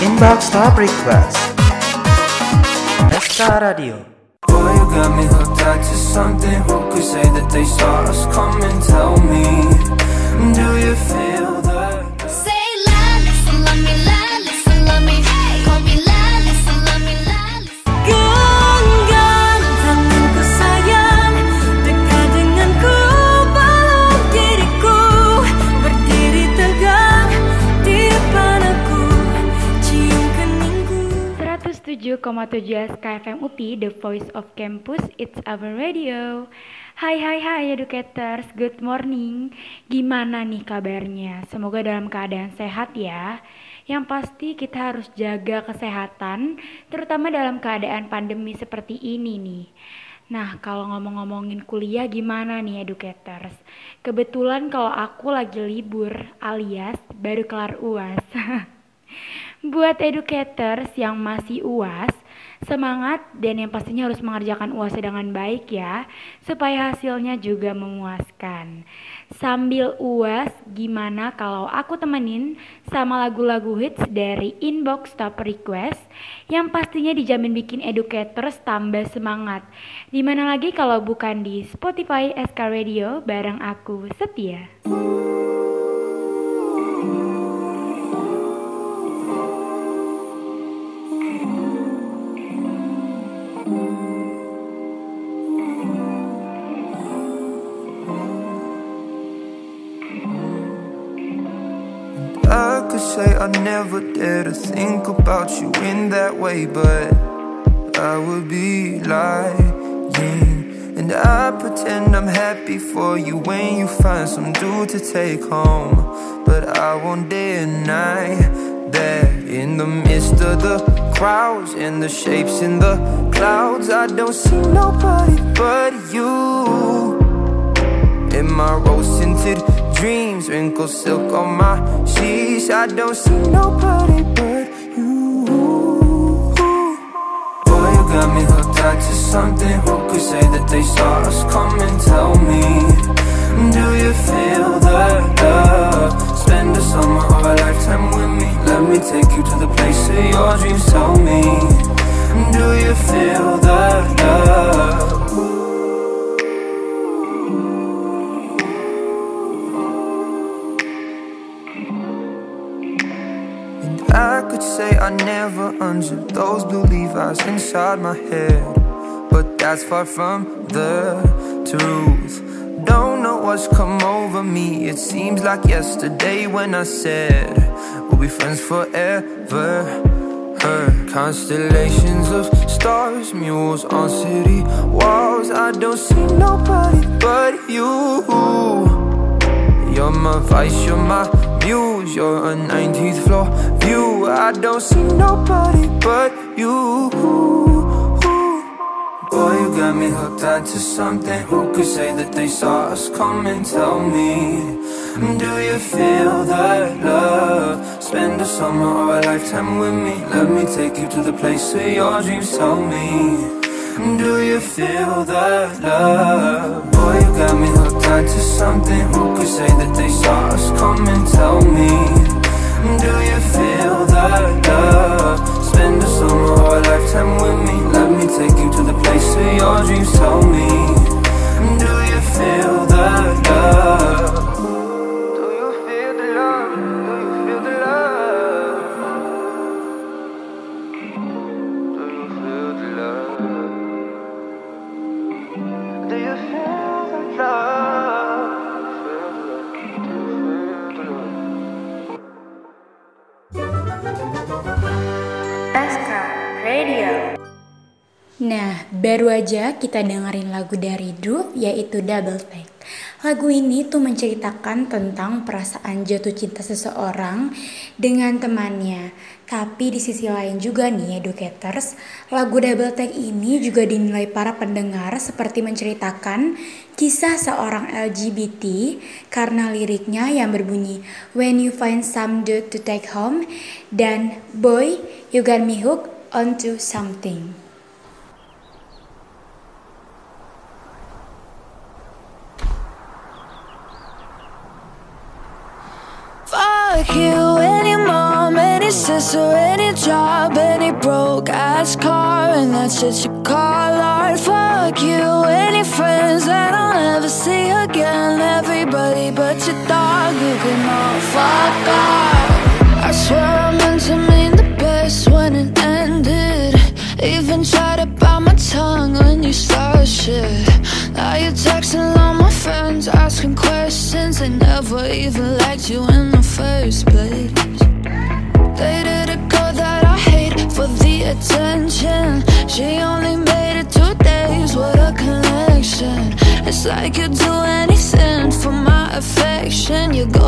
Inbox Top Request SK Radio Boy, you got me hooked to something. Who could say that they saw us coming? Tell me, do you feel 107,7 SKFM UPI, The Voice of Campus, It's Our Radio. Hai hai hai educators, good morning. Gimana nih kabarnya? Semoga dalam keadaan sehat ya. Yang pasti kita harus jaga kesehatan, terutama dalam keadaan pandemi seperti ini nih. Nah, kalau ngomong-ngomongin kuliah gimana nih educators? Kebetulan kalau aku lagi libur alias baru kelar UAS. Buat educators yang masih UAS, semangat dan yang pastinya harus mengerjakan UAS dengan baik ya, supaya hasilnya juga memuaskan. Sambil UAS, gimana kalau aku temenin sama lagu-lagu hits dari Inbox Top Request yang pastinya dijamin bikin educators tambah semangat. Di mana lagi kalau bukan di Spotify SK Radio bareng aku Setia. Say I never dare to think about you in that way, but I would be lying. And I pretend I'm happy for you when you find some dude to take home. But I won't deny that in the midst of the crowds and the shapes in the clouds, I don't see nobody but you. In my rose tinted dreams, wrinkled silk on my sheets. I don't see nobody but you. Boy, you got me hooked on to something. Who could say that they saw us coming? Tell me, do you feel the love? Spend a summer or a lifetime with me. Let me take you to the place of your dreams. Tell me, do you feel the love? Say I never unzipped those blue Levi's inside my head. But that's far from the truth. Don't know what's come over me. It seems like yesterday when I said we'll be friends forever. Heard constellations of stars, mules on city walls. I don't see nobody but you. You're my vice, you're my muse, you're a 19th floor view. I don't see nobody but you. Boy, you got me hooked onto something. Who could say that they saw us coming? Tell me, do you feel that love? Spend a summer or a lifetime with me. Let me take you to the place of your dreams. Tell me. Do you feel that love? Boy, you got me hooked onto something. Who could say that they saw us coming? Tell me. Kita dengerin lagu dari Dove yaitu Double Take. Lagu ini tuh menceritakan tentang perasaan jatuh cinta seseorang dengan temannya. Tapi di sisi lain juga nih educators, lagu Double Take ini juga dinilai para pendengar seperti menceritakan kisah seorang LGBT karena liriknya yang berbunyi When you find some dude to take home dan Boy, you got me hooked onto something. So any job, any broke ass car, and that's just your call art. Fuck you, any friends that I'll never see again. Everybody but your dog, you can all fuck off. I swear I meant to mean the best when it ended. Even tried to bite my tongue when you started shit. Now you're texting all my friends, asking questions. They never even liked you in the first place that I hate for the attention. She only made it two days, what a connection. It's like you'd do anything for my affection. You go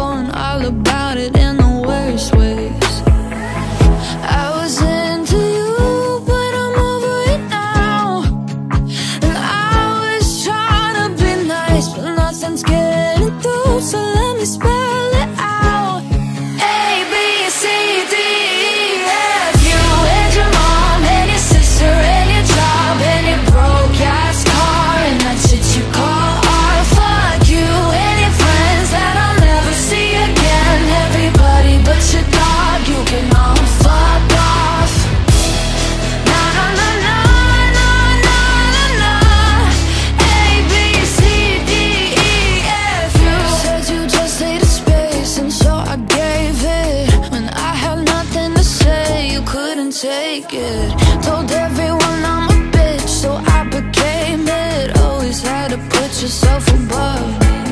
fake it Told everyone I'm a bitch, so I became it Always had to put yourself above me.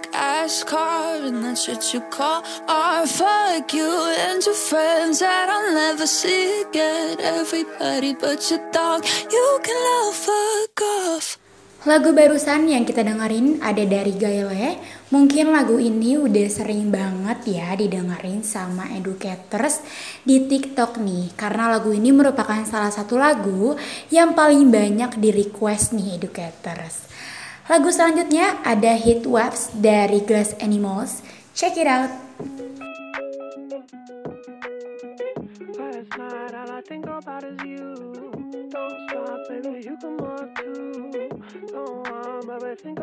black ass car and that's what you call art. Fuck you and your friends that I'll never see again. Everybody but your dog, you can love fuck off. Lagu barusan yang kita dengerin ada dari Gayle. Mungkin lagu ini udah sering banget ya didengerin sama educators di TikTok nih. Karena lagu ini merupakan salah satu lagu yang paling banyak di request nih educators. Lagu selanjutnya ada Heat Waves dari Glass Animals. Check it out. Think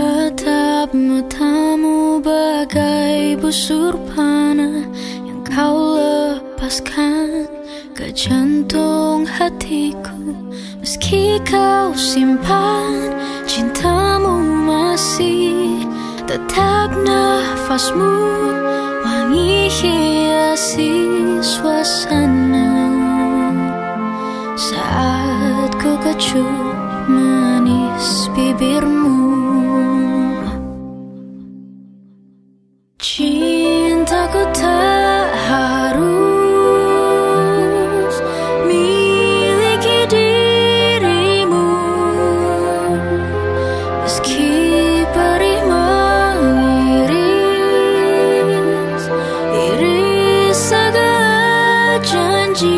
Tetap matamu bagai busur panah Yang kau lepaskan. Ke jantung hatiku Meski kau simpan cintamu masih Tetap nafasmu wangi hiasi suasana. Saat ku kecup manis bibirmu Aku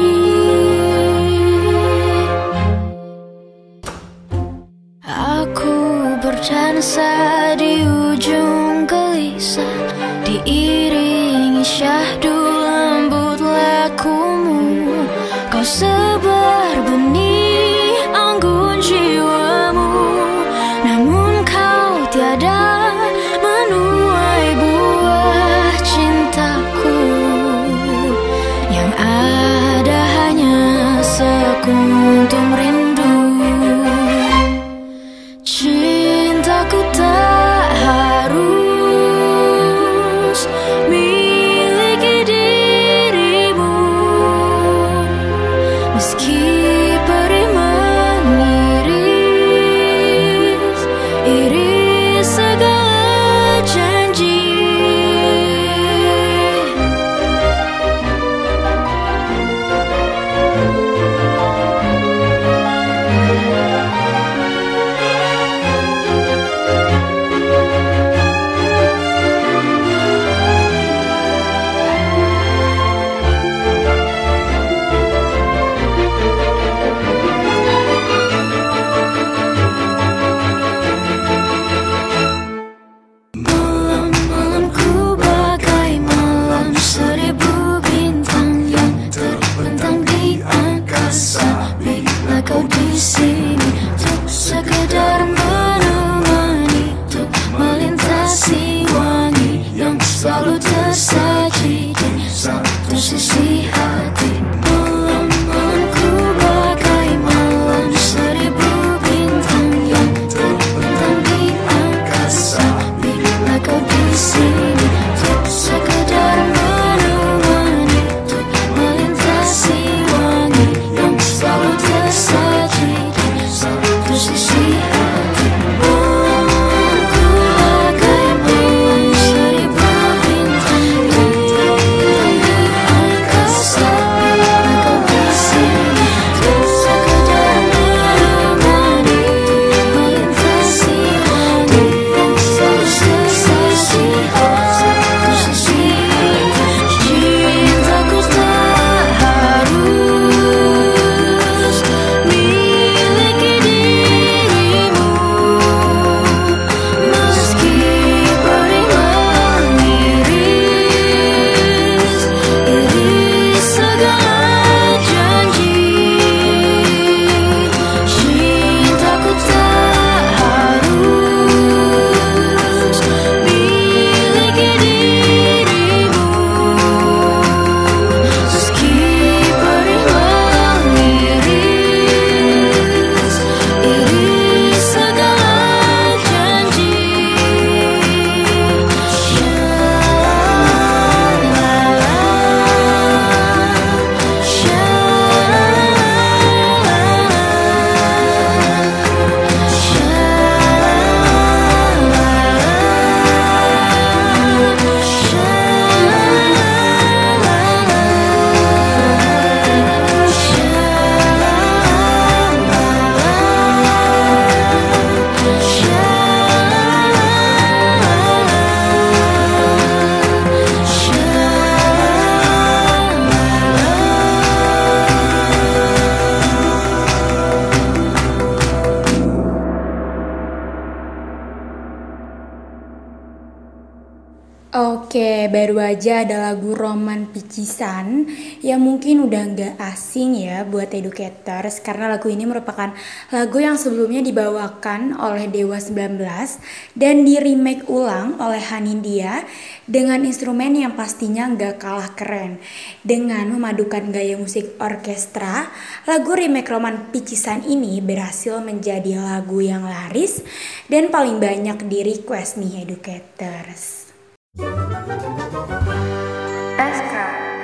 berdansa di aja ada lagu Roman Picisan yang mungkin udah nggak asing ya buat educators karena lagu ini merupakan lagu yang sebelumnya dibawakan oleh Dewa 19 dan di remake ulang oleh Hanindia dengan instrumen yang pastinya nggak kalah keren. Dengan memadukan gaya musik orkestra, lagu remake Roman Picisan ini berhasil menjadi lagu yang laris dan paling banyak di request nih educators. Best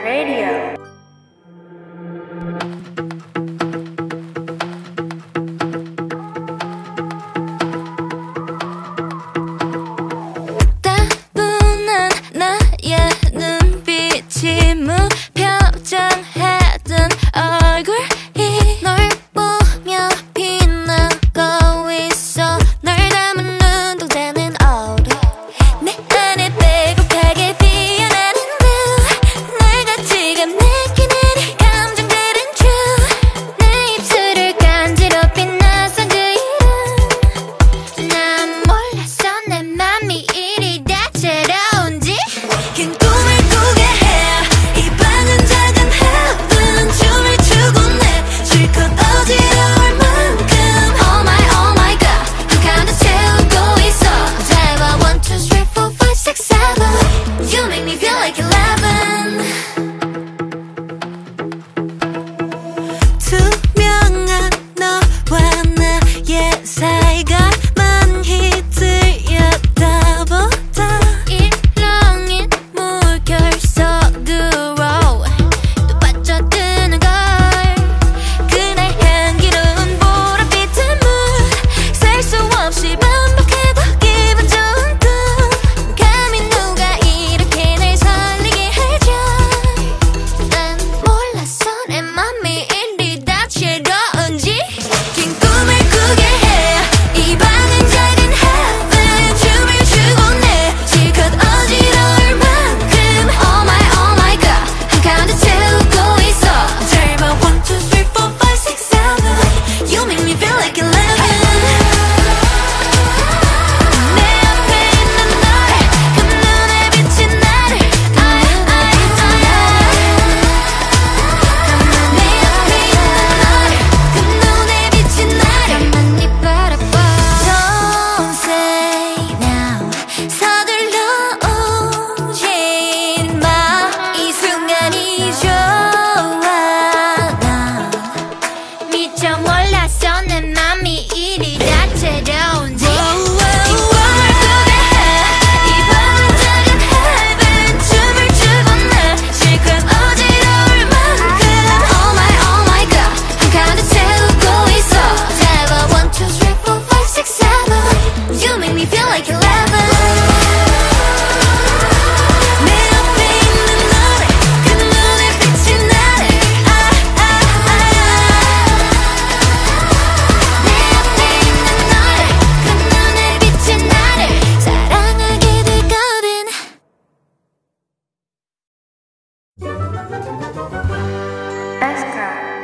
Radio.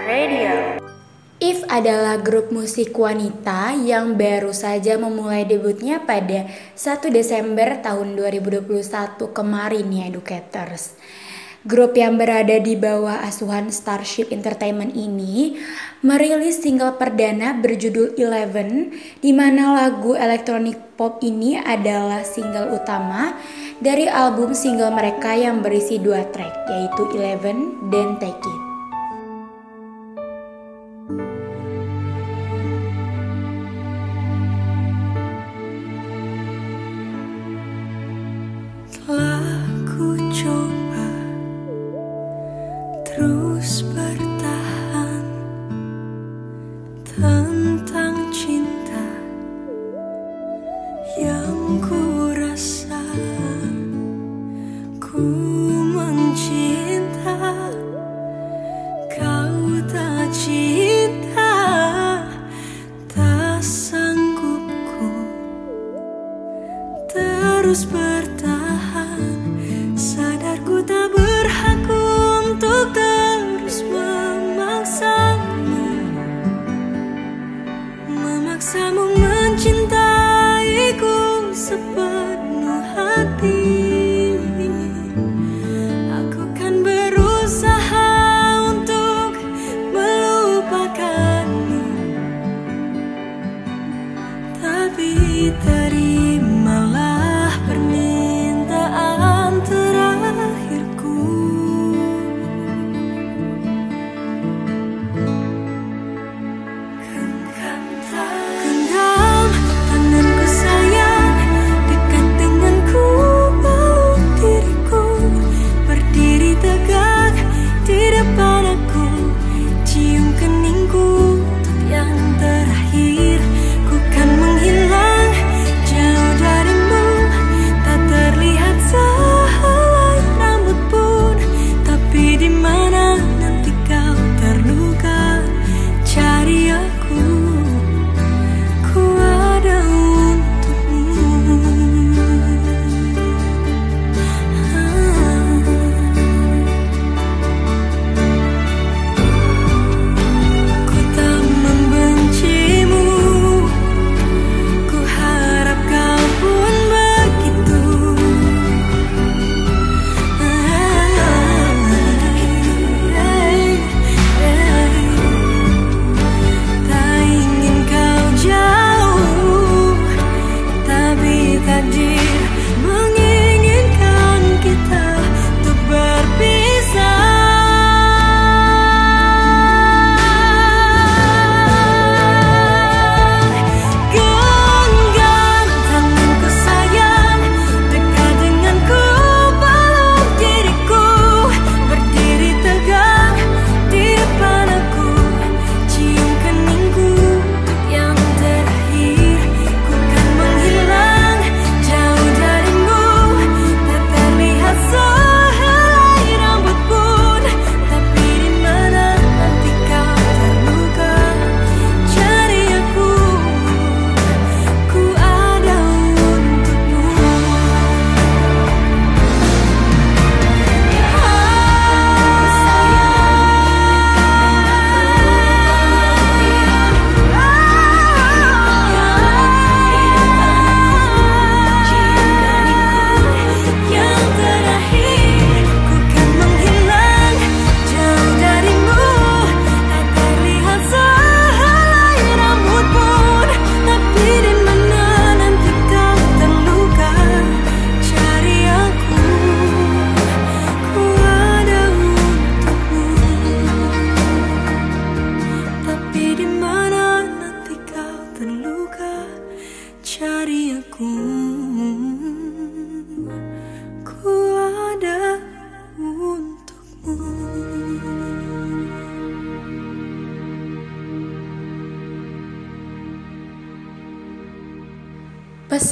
Radio IF adalah grup musik wanita yang baru saja memulai debutnya pada 1 Desember tahun 2021 kemarin ya Educators. Grup yang berada di bawah asuhan Starship Entertainment ini merilis single perdana berjudul Eleven, di mana lagu elektronik pop ini adalah single utama dari album single mereka yang berisi dua track yaitu Eleven dan Take It.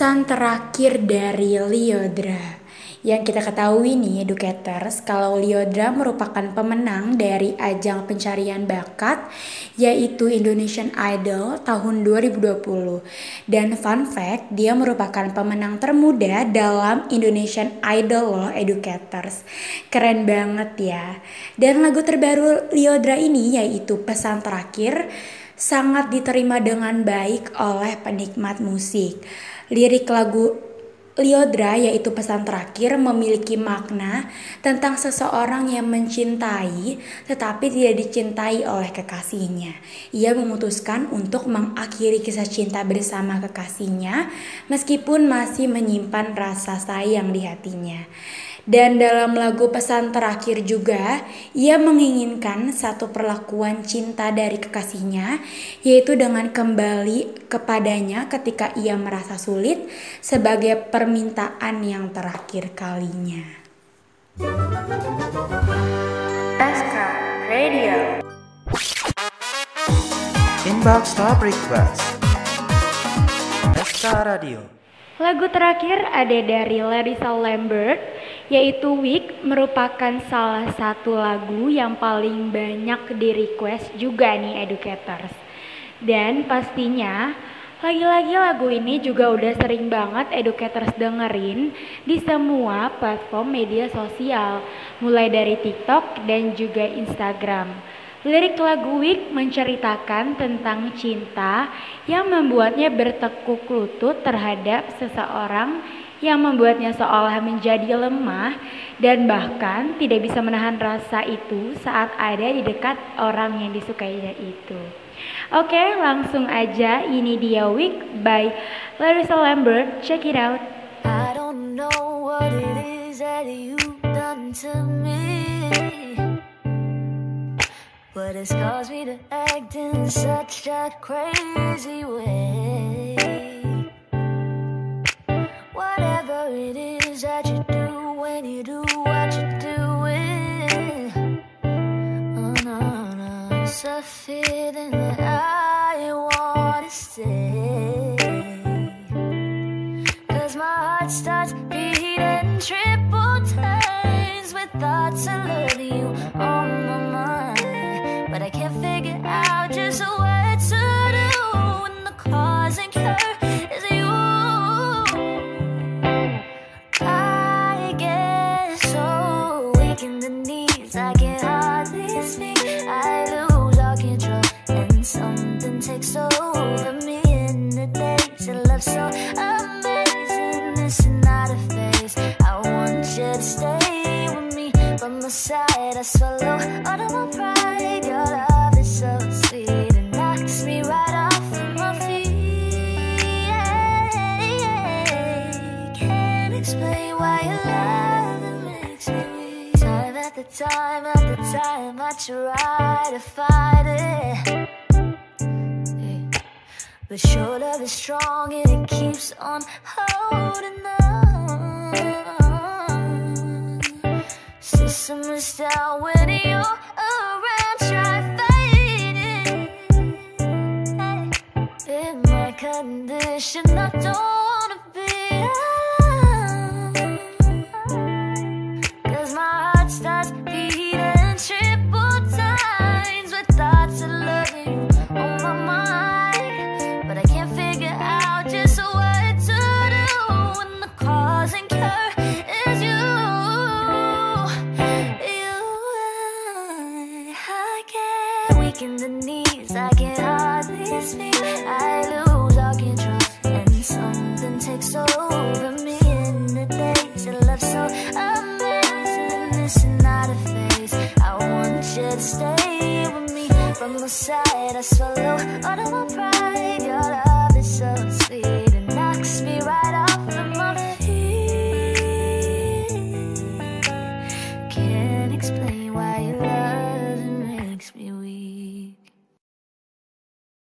Pesan terakhir dari Liodra. Yang kita ketahui nih educators Kalau Liodra merupakan pemenang dari ajang pencarian bakat Yaitu Indonesian Idol tahun 2020 Dan fun fact dia merupakan pemenang termuda dalam Indonesian Idol loh educators. Keren banget ya. Dan lagu terbaru Liodra ini yaitu pesan terakhir sangat diterima dengan baik oleh penikmat musik. Lirik lagu Liodra yaitu pesan terakhir memiliki makna tentang seseorang yang mencintai tetapi tidak dicintai oleh kekasihnya. Ia memutuskan untuk mengakhiri kisah cinta bersama kekasihnya meskipun masih menyimpan rasa sayang di hatinya. Dan dalam lagu pesan terakhir juga, ia menginginkan satu perlakuan cinta dari kekasihnya, yaitu dengan kembali kepadanya ketika ia merasa sulit sebagai permintaan yang terakhir kalinya. SK Radio. Inbox Top Request SK Radio Lagu terakhir ada dari Larissa Lambert, yaitu Week merupakan salah satu lagu yang paling banyak di request juga nih educators. Dan pastinya lagi-lagi lagu ini juga udah sering banget educators dengerin di semua platform media sosial, mulai dari TikTok dan juga Instagram. Lirik lagu Week menceritakan tentang cinta yang membuatnya bertekuk lutut terhadap seseorang yang membuatnya seolah menjadi lemah dan bahkan tidak bisa menahan rasa itu saat ada di dekat orang yang disukainya itu. Oke, langsung aja ini dia Week by Larissa Lambert. Check it out. But it's caused me to act in such a crazy way. It is that you do when you do what you're doing. Oh no, no, it's a feeling that I wanna stay. Cause my heart starts beating triple times with thoughts of loving you on my mind. But I can't figure out just what to do when the cause and cure in the knees, I can hardly speak. I lose all control, and something takes over me in the days of love so amazing. Is not a phase. I want you to stay with me by my side. I swallow all of my pride. Time after time after time, I try to fight it. But your love is strong and it keeps on holding on. System is down when you're around, try fighting. In my condition, I don't